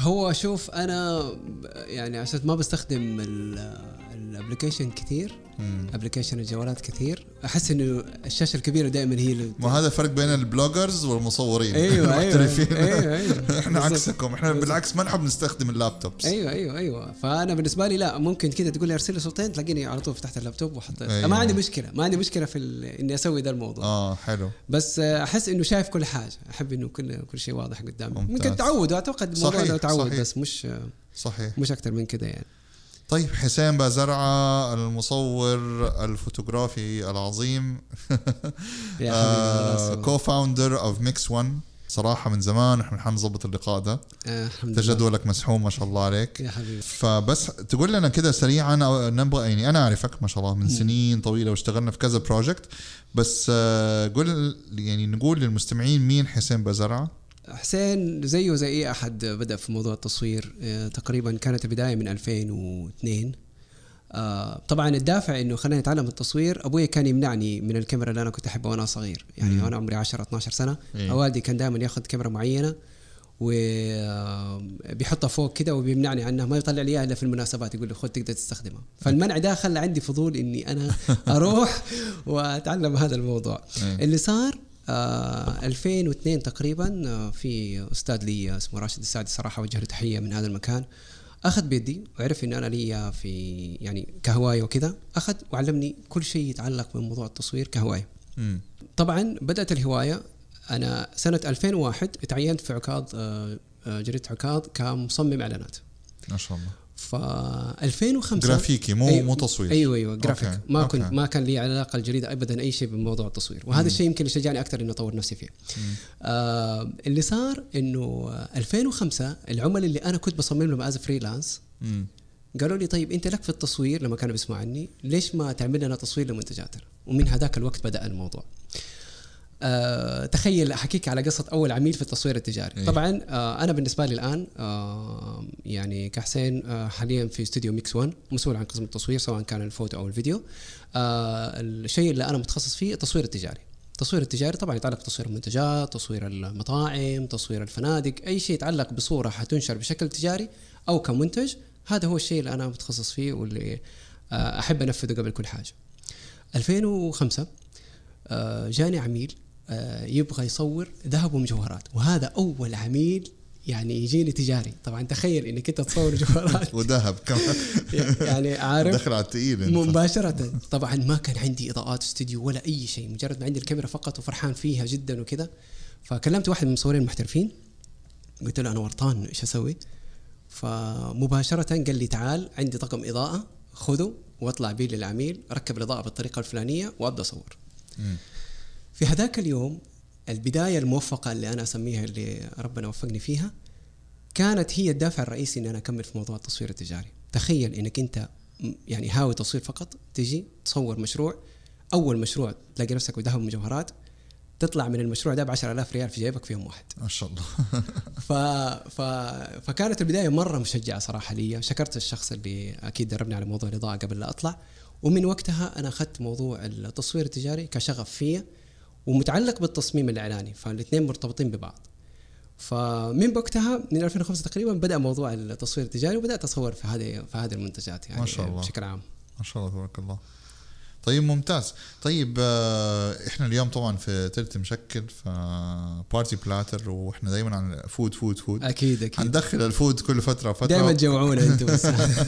هو شوف أنا يعني عشان ما بستخدم ال application كثير application الجوالات كثير. أحس إنه الشاشة الكبيرة دائما هي اللي ما هذا الفرق بين ال bloggers والمصورين. أيوه أيوه المحترفين. أيوه أيوه إحنا بالضبط. عكسكم. إحنا بالعكس ما نحب نستخدم ال laptops. أيوه أيوه أيوه. فأنا بالنسبة لي لا ممكن كذا تقول لي أرسل لي صوتين تلاقيني على طول فتحت اللابتوب وحطيت. أيوة. ما عندي مشكلة ما عندي مشكلة في إني أسوي ذا الموضوع. آه حلو. بس أحس إنه شايف كل حاجة. أحب إنه كل كل شيء واضح قدامي. ممكن تعود أعتقد الموضوع ده تعود. بس مش صحيح. مش أكثر من كده يعني. طيب حسين بازرعة المصور الفوتوغرافي العظيم. co-founder of ميكس 1 صراحة من زمان إحنا حنظبط اللقاء ده. آه، الحمد أنت لله. جدولك مزحوم ما شاء الله عليك. يا حبيبي. فبس تقول لنا كده سريعا نبغى يعني أنا أعرفك ما شاء الله من سنين طويلة واشتغلنا في كذا project بس آه، قول يعني نقول للمستمعين مين حسين بازرعة؟ حسين زيه زي أي أحد بدأ في موضوع التصوير آه، تقريبا كانت البداية من 2002 آه، طبعا الدافع إنه خلاني اتعلم التصوير أبوي كان يمنعني من الكاميرا اللي أنا كنت أحبها وأنا صغير يعني مم. وأنا عمري 10 12 سنة إيه. والدي كان دائما ياخذ كاميرا معينة وبيحطها فوق كده وبيمنعني عنها ما يطلع لي إياها إلا في المناسبات يقول لي خذ تقدر تستخدمها فالمنع ده خلى عندي فضول إني أنا أروح وأتعلم هذا الموضوع إيه. اللي صار آه 2002 تقريبا آه في أستاذ لي اسمه راشد السعدي صراحة وجه له تحية من هذا المكان. أخذ بيدي وعرف إن أنا لي في يعني كهواية وكذا. أخذ وعلمني كل شيء يتعلق بموضوع التصوير كهواية. طبعا بدأت الهواية. أنا سنة 2001 تعينت في عكاظ آه، آه، جريده عكاظ كمصمم إعلانات. ما شاء الله. ف 2005 جرافيك يا مو أيوة. مو تصوير. أيوه أيوه graphic. Okay، ما okay. كنت ما كان لي علاقة الجريدة ابدا أي شيء بموضوع التصوير. وهذا الشيء يمكن اللي شجعني أكثر إني أطور نفسي فيه. آه اللي صار إنه 2005 العملاء اللي أنا كنت بصمم لهم as freelance. قالوا لي طيب أنت لك في التصوير لما كانوا بيسمعوا عني ليش ما تعمل لنا تصوير لمنتجاتنا؟ ومن هذاك الوقت بدأ الموضوع. أه تخيل أحكيك على قصة أول عميل في التصوير التجاري. إيه. طبعا أه أنا بالنسبة لي الآن أه يعني كحسين أه حاليا في استوديو ميكس 1 مسؤول عن قسم التصوير سواء كان الفوتو أو الفيديو. أه الشيء اللي أنا متخصص فيه التصوير التجاري. التصوير التجاري طبعا يتعلق بتصوير المنتجات تصوير المطاعم تصوير الفنادق أي شيء يتعلق بصورة حتنشر بشكل تجاري أو كمنتج. هذا هو الشيء اللي أنا متخصص فيه واللي آه، أحب أنفذه قبل كل حاجة. 2005 آه، جاني عميل آه، يبغى يصور ذهب ومجوهرات. وهذا أول عميل يعني يجيني تجاري. طبعا تخيل إنك أنت تصور جوهرات وذهب كمان. يعني عارف؟ دخل على الثقيل أنت. مباشرة. طبعا ما كان عندي إضاءات استوديو ولا أي شيء. مجرد ما عندي الكاميرا فقط وفرحان فيها جدا وكذا. فكلمت واحد من المصورين المحترفين. قلت له أنا ورطان إيش أسوي؟ فمباشرة قال لي تعال عندي طقم إضاءة خذه واطلع بيه للعميل ركب الإضاءة بالطريقة الفلانية وأبدأ أصور. في هذاك اليوم البداية الموفقة اللي أنا أسميها اللي ربنا وفقني فيها كانت هي الدافع الرئيسي إني أنا أكمل في موضوع التصوير التجاري. تخيل إنك أنت م- يعني هاوي تصوير فقط تجي تصور مشروع أول مشروع تلاقي نفسك بذهب مجوهرات تطلع من المشروع ده ب 10000 ريال في جيبك في يوم واحد. ما شاء الله. ف... ف... فكانت البداية مرة مشجعة صراحة لي. شكرت الشخص اللي أكيد دربني على موضوع الإضاءة قبل لا أطلع. ومن وقتها أنا أخذت موضوع التصوير التجاري كشغف فيا. ومتعلق بالتصميم الإعلاني فالاثنين مرتبطين ببعض. فمن وقتها من 2005 تقريبا بدأ موضوع التصوير التجاري وبدأت أصور في هذه في هذه المنتجات يعني ما شاء الله. بشكل عام. ما شاء الله تبارك الله. طيب ممتاز. طيب آه، إحنا اليوم طبعا في تلت مشكل ف بارتي بلاتر وإحنا دايما عن فود فود فود أكيد أكيد. حندخل الفود كل فترة فترة. دائما تجوعونا أنتم بس.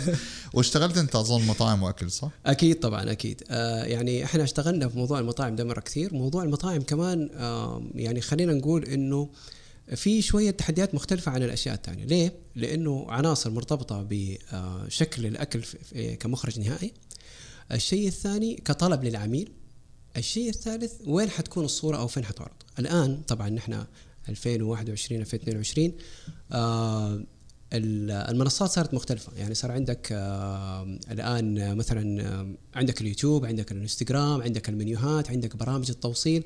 واشتغلت أنت أظن مطاعم وأكل صح؟ أكيد طبعا أكيد. آه يعني إحنا اشتغلنا في موضوع المطاعم ده مرة كثير. موضوع المطاعم كمان آه يعني خلينا نقول إنه في شوية تحديات مختلفة عن الأشياء الثانية. ليه؟ لأنه عناصر مرتبطة بشكل في- كمخرج نهائي. الشيء الثاني كطلب للعميل الشيء الثالث وين حتكون الصورة أو فين حتعرض؟ الآن طبعا نحن 2021 2022 آه ال- المنصات صارت مختلفة. يعني صار عندك آه الآن مثلا آه، عندك اليوتيوب عندك الإنستغرام عندك المنيوهات عندك برامج التوصيل.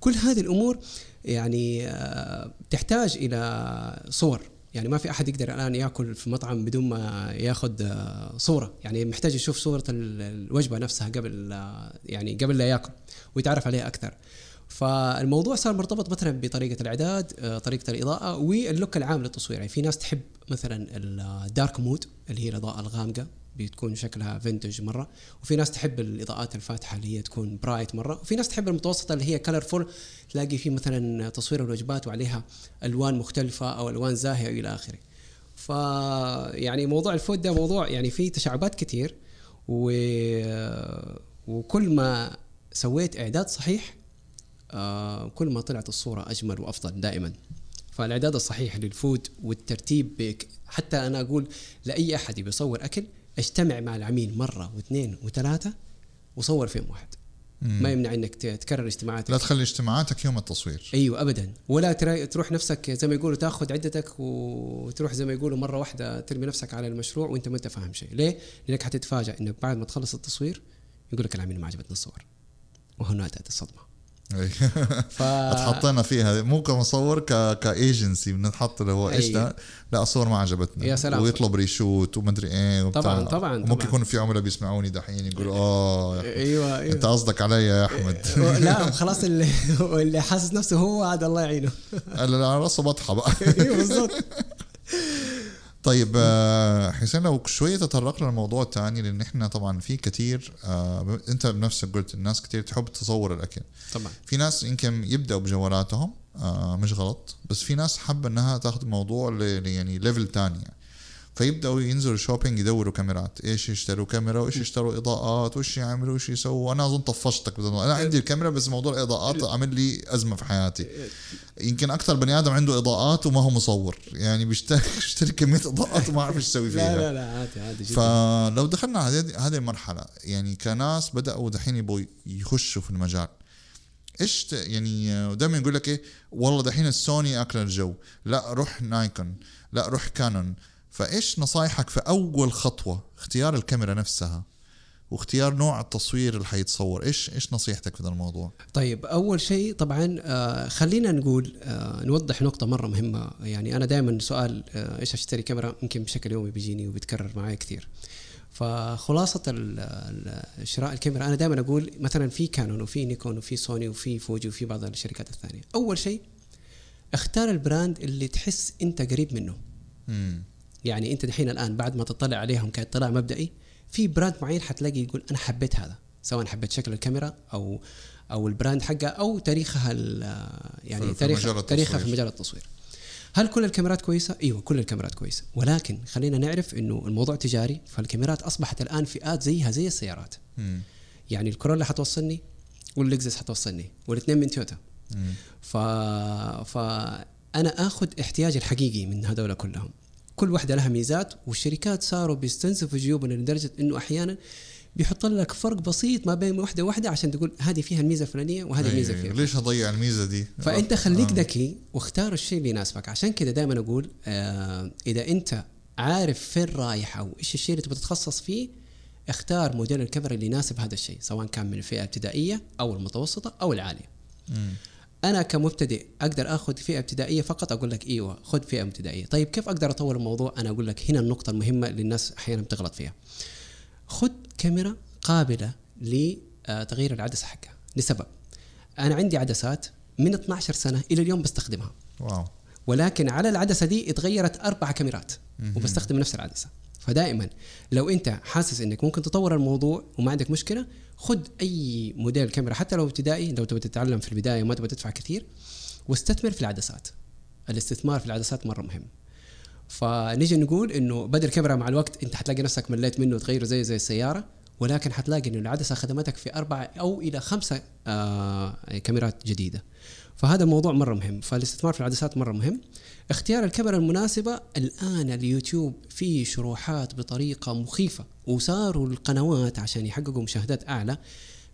كل هذه الأمور يعني آه تحتاج إلى صور. يعني ما في أحد يقدر الآن يأكل في مطعم بدون ما ياخذ آه صورة. يعني محتاج يشوف صورة ال- الوجبة نفسها قبل آه يعني قبل لا يأكل ويتعرف عليها أكثر. فالموضوع صار مرتبط مثلا بطريقة الإعداد آه، طريقة الإضاءة وال look العام للتصوير. يعني في ناس تحب مثلا ال dark mood اللي هي الإضاءة الغامقة. بتكون شكلها vintage مرة. وفي ناس تحب الإضاءات الفاتحة اللي هي تكون bright مرة. وفي ناس تحب المتوسطة اللي هي colorful تلاقي في مثلا تصوير الوجبات وعليها ألوان مختلفة أو ألوان زاهية إلى آخره. ف يعني موضوع ال food ده موضوع يعني فيه تشعبات كثير و... وكل ما سويت إعداد صحيح آه كل ما طلعت الصورة أجمل وأفضل دائما. فالإعداد الصحيح لل food والترتيب حتى أنا أقول لأي أحد بيصور أكل اجتمع مع العميل مرة واثنين وثلاثة وصور فيلم واحد. مم. ما يمنع إنك تكرر اجتماعاتك. لا تخلي اجتماعاتك يوم التصوير. أيوه ابدا. ولا تروح نفسك زي ما يقولوا تاخذ عدتك وتروح زي ما يقولوا مرة واحدة ترمي نفسك على المشروع وأنت ما أنت فاهم شيء. ليه؟ لأنك حتتفاجئ إنك بعد ما تخلص التصوير يقول لك العميل ما عجبتنا الصور. وهنا تأتي الصدمة. ف اتحطينا فيها. مو كمصور ك كايجنسي بنتحط اللي هو إيش أي. ده؟ لا الصور ما عجبتنا. يا سلام. ويطلب reshoot ومدري إيه وبتاع. طبعاً، طبعاً، وممكن طبعاً. يكون في عملاء بيسمعوني دحين يقولوا آه أيوه أنت أيوه قصدك علي يا أحمد. لا خلاص اللي اللي حاسس نفسه هو عاد الله يعينه. قال لا راسه بطحة بقى. أيوه بالضبط. طيب آه، حسين لو شوية تطرقنا للموضوع الثاني لأن إحنا طبعا في كثير آه، أنت بنفسك قلت الناس كثير تحب تصور الأكل طبعا في ناس يمكن يبدأوا بجوالاتهم آه مش غلط بس في ناس حابة إنها تاخذ الموضوع يعني level تاني يعني. فيبدأوا ينزلوا شوبينج يدوروا كاميرات. إيش يشتروا؟ كاميرا وإيش يشتروا؟ إضاءات وإيش يعملوا؟ وإيش يسووا؟ أنا أظن طفشتك بدل أنا عندي الكاميرا بس موضوع الإضاءات عامل لي أزمة في حياتي. يمكن أكثر بني آدم عنده إضاءات وما هو مصور. يعني بيشتري كمية إضاءات وما عارف إيش يسوي فيها. لا لا لا عادي عادي جدا. فلو دخلنا على هذه المرحلة يعني كناس بدأوا دحين يبغوا يخشوا في المجال. إيش يعني دائما يقول لك إيه والله دحين السوني أكل الجو. لا روح نايكون. لا روح كانون. فإيش نصايحك في أول خطوة؟ اختيار الكاميرا نفسها واختيار نوع التصوير اللي حيتصور. إيش إيش نصيحتك في هذا الموضوع؟ طيب أول شيء طبعا آه خلينا نقول آه نوضح نقطة مرة مهمة. يعني أنا دائما سؤال آه إيش أشتري كاميرا؟ يمكن بشكل يومي بيجيني وبيتكرر معي كثير. فخلاصة شراء الكاميرا أنا دائما أقول مثلا في كانون وفي نيكون وفي سوني وفي فوجي وفي بعض الشركات الثانية. أول شيء اختار ال brand اللي تحس إنت قريب منه. امم يعني أنت دحين الآن بعد ما تطلع عليهم كاطلاع مبدئي في brand معين حتلاقي يقول أنا حبيت هذا سواء حبيت شكل الكاميرا أو أو ال brand حقها أو تاريخها ال- يعني في- في تاريخ مجال تاريخها في. مجال التصوير. هل كل الكاميرات كويسة؟ أيوه كل الكاميرات كويسة. ولكن خلينا نعرف إنه الموضوع تجاري فالكاميرات أصبحت الآن فئات زيها زي السيارات. امم يعني الكورولا حتوصلني واللكزس حتوصلني والاثنين من تويوتا. ف... فانا آخذ احتياجي الحقيقي من هذول كلهم. كل واحدة لها ميزات والشركات صاروا بيستنسفوا جيوبنا لدرجة إنه أحيانا بيحط لك فرق بسيط ما بين واحدة واحدة عشان تقول هذه فيها الميزة الفلانية وهذه الميزة فيها ليش اضيع الميزة دي فأنت خليك آه. ذكي واختار الشيء اللي يناسبك عشان كذا دائما أقول آه إذا أنت عارف فين رايح أو إيش الشيء اللي تبغى تتخصص فيه اختار موديل الكاميرا اللي يناسب هذا الشيء سواء كان من الفئة الابتدائية أو المتوسطة أو العالية. أنا كمبتدئ أقدر آخذ فئة ابتدائية فقط أقول لك إيوه خذ فئة ابتدائية. طيب كيف أقدر أطور الموضوع؟ أنا أقول لك هنا النقطة المهمة اللي الناس أحيانا بتغلط فيها. خذ كاميرا قابلة لتغيير العدسة حقها لسبب. أنا عندي عدسات من 12 سنة إلى اليوم بستخدمها. واو. ولكن على العدسة دي اتغيرت أربع كاميرات وبستخدم نفس العدسة. فدائما لو أنت حاسس إنك ممكن تطور الموضوع وما عندك مشكلة خذ أي موديل كاميرا حتى لو ابتدائي لو تبغى تتعلم في البداية وما تبغى تدفع كثير واستثمر في العدسات. الاستثمار في العدسات مرة مهم. فنيجي نقول إنه بدل كاميرا مع الوقت أنت حتلاقي نفسك مليت منه وتغيره زي زي السيارة ولكن حتلاقي إنه العدسة خدمتك في أربع أو إلى خمسة آه كاميرات جديدة. فهذا الموضوع مرة مهم فالاستثمار في العدسات مرة مهم. اختيار الكاميرا المناسبة الآن اليوتيوب فيه شروحات بطريقة مخيفة. وصاروا القنوات عشان يحققوا مشاهدات أعلى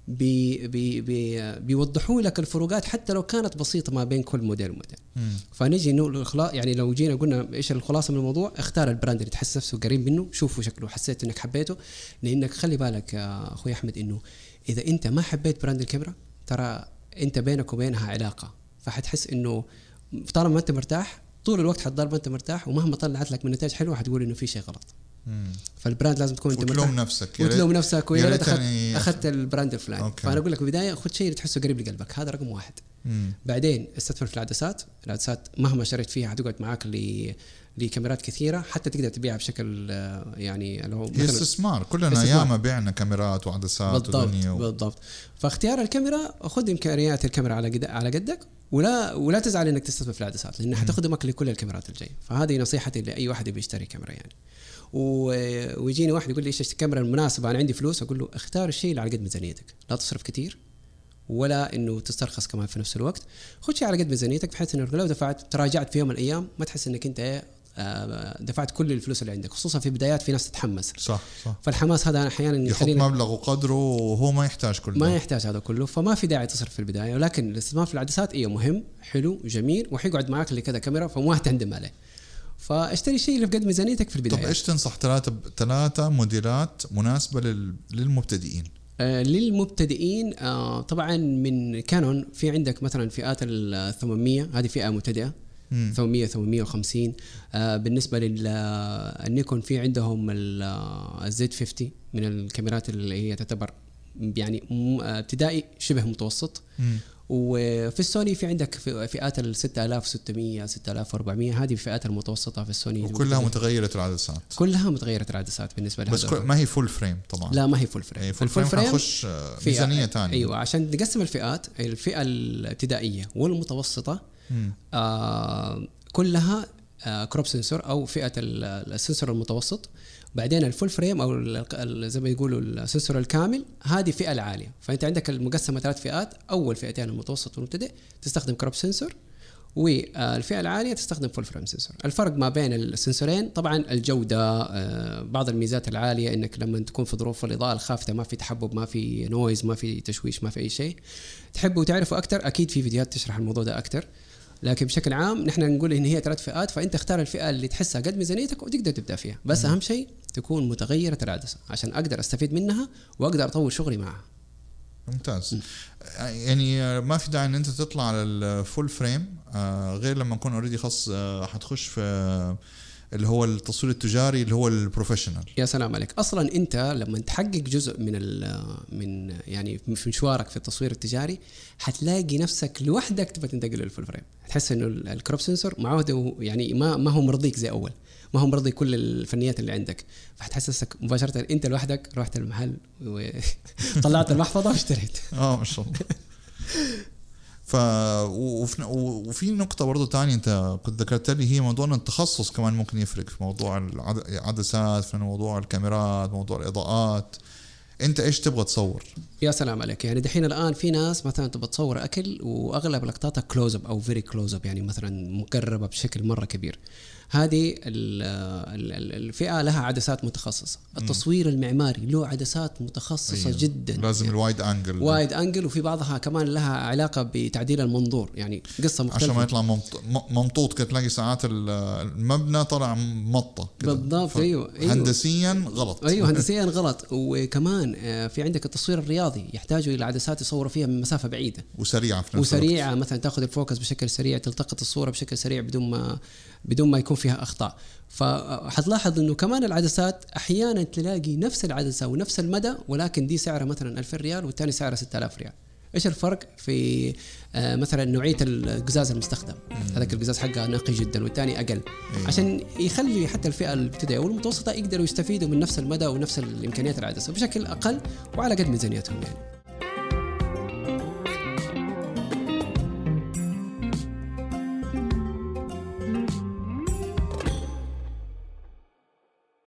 بي بي بي بيوضحوا لك الفروقات حتى لو كانت بسيطة ما بين كل موديل وموديل. فنجي نقول يعني لو جينا قلنا إيش الخلاصة من الموضوع اختار ال brand اللي تحس نفسه قريب منه شوفوا شكله حسيت إنك حبيته. لأنك خلي بالك يا أخوي أحمد إنه إذا أنت ما حبيت brand الكاميرا ترى أنت بينك وبينها علاقة فحتحس إنه طالما ما أنت مرتاح طول الوقت حتضل ما أنت مرتاح ومهما طلعت لك من نتائج حلوة حتقول إنه في شيء غلط. فال brand لازم تكون أنت وتلوم نفسك. وتلوم نفسك يا ويا ريت اخذت أخذت ال brand الفلاني. فأنا أقول لك في البدايه خذ شيء تحسه قريب لقلبك هذا رقم واحد. مم. بعدين استثمر في العدسات العدسات مهما شريت فيها حتقعد معاك ل لكاميرات كثيرة حتى تقدر تبيعها بشكل يعني اللي هو هي استثمار. كلنا. ياما بعنا كاميرات وعدسات بالضبط ودنيا و... بالضبط. فاختيار الكاميرا خذ إمكانيات الكاميرا على قد على قدك ولا ولا تزعل إنك تستثمر في العدسات لأن حتخدمك لكل الكاميرات الجاية. فهذه نصيحتي لأي واحد يبي يشتري كاميرا يعني. ويجيني واحد يقول لي إيش الكاميرا المناسبة؟ أنا عندي فلوس. أقول له اختار الشيء اللي على قد ميزانيتك. لا تصرف كثير ولا إنه تسترخص كمان في نفس الوقت. خذ شيء على قد ميزانيتك بحيث إنه لو دفعت تراجعت في يوم من الأيام ما تحس إنك أنت آه، دفعت كل الفلوس اللي عندك. خصوصا في بدايات في ناس تتحمس. صح صح. فالحماس هذا أحيانا يحط مبلغ وقدره وهو ما يحتاج كل ما يحتاج هذا كله. فما في داعي تصرف في البداية. ولكن الاستثمار في العدسات أيوه مهم حلو جميل. وحيقعد معك لكذا كاميرا فما تندم عليه. فاشتري الشيء اللي بقد ميزانيتك في طب البدايه إيش تنصح ثلاثة ثلاثة موديلات مناسبة لل... للمبتدئين؟ آه للمبتدئين آه طبعا من كانون في عندك مثلا فئات ال 800 هذه فئة مبتدئة مم. 800 850 آه بالنسبة للنيكون في عندهم الزد 50 من الكاميرات اللي هي تعتبر يعني آه، ابتدائي شبه متوسط مم. وفي السوني في عندك فئات ال 6600 6400 هذه الفئات المتوسطة في السوني. وكلها متغيرة العدسات. كلها متغيرة العدسات بالنسبة بس لهذول. كل... ما هي فول فريم طبعا. لا ما هي full frame full frame حنخش آه، فئة- ميزانية ثانية أيوه عشان نقسم الفئات الفئة الابتدائية والمتوسطة مم. آه كلها crop sensor أو فئة ال- ال sensor المتوسط. بعدين ال full frame أو زي ما يقولوا ال sensor الكامل هذه فئة العالية. فأنت عندك المقسمة ثلاث فئات. أول فئتين المتوسط والمبتدئ تستخدم crop sensor والفئة العالية تستخدم full frame sensor الفرق ما بين السنسورين طبعا الجودة آه، بعض الميزات العالية إنك لما تكون في ظروف الإضاءة الخافتة ما في تحبب ما في noise ما في تشويش ما في أي شيء. تحبوا تعرفوا أكثر أكيد في فيديوهات تشرح الموضوع ده أكثر لكن بشكل عام نحن نقول إن هي ثلاث فئات فأنت اختار الفئة اللي تحسها قد ميزانيتك وتقدر تبدأ فيها. بس أهم شيء تكون متغيرة العدسة عشان أقدر أستفيد منها وأقدر أطور شغلي معها. ممتاز. يعني آه، ما في داعي إن أنت تطلع على ال full frame آه، غير لما نكون already خلاص آه، حتخش في اللي هو التصوير التجاري اللي هو ال professional يا سلام عليك. أصلا أنت لما تحقق جزء من ال من يعني في مشوارك في التصوير التجاري حتلاقي نفسك لوحدك تبغى تنتقل لل full frame تحس إنه ال- ال crop sensor ما عود يعني ما ما هو مرضيك زي أول. ما هو مرضي كل الفنيات اللي عندك. فحتحس نفسك مباشرة أنت لوحدك رحت المحل وطلعت المحفظة واشتريت. آه ما شاء الله. ف وفي, نقطة برضو تانية انت كنت ذكرت لي هي موضوع التخصص كمان ممكن يفرق في موضوع العد- العدسات في موضوع الكاميرات موضوع الإضاءات. انت إيش تبغى تصور؟ يا سلام عليك. يعني دحين الآن في ناس مثلا تبغى تصور أكل وأغلب لقطاتها كلوز اب أو فيري كلوز اب يعني مثلا مقربة بشكل مرة كبير. هذه ال- ال- ال- الفئة لها عدسات متخصصة. التصوير المعماري له عدسات متخصصة أيوه. جدا. لازم الوايد انجل وايد انجل وفي بعضها كمان لها علاقة بتعديل المنظور. يعني قصة مختلفه عشان ما يطلع ممطوط كده تلاقي ساعات ال- المبنى طلع مطة كده. بالضبط، أيوه، أيوه. هندسيا غلط. أيوه هندسيا غلط. وكمان آه، في عندك التصوير الرياضي يحتاجوا إلى عدسات يصوروا فيها من مسافة بعيدة. وسريعة في نفس الوقت. وسريعة مثلا تأخذ الفوكس بشكل سريع تلتقط الصورة بشكل سريع بدون ما بدون ما يكون فيها أخطاء. فحتلاحظ إنه كمان العدسات أحيانا تلاقي نفس العدسة ونفس المدى ولكن دي سعرها مثلا 2000 ريال والثاني سعرها 6000 ريال. إيش الفرق في آه، مثلا نوعية القزاز المستخدم؟ هذاك القزاز حقه نقي جدا والثاني أقل. أيوه. عشان يخلي حتى الفئة الابتدائية والمتوسطة يقدروا يستفيدوا من نفس المدى ونفس الإمكانيات العدسة بشكل أقل وعلى قد ميزانيتهم يعني.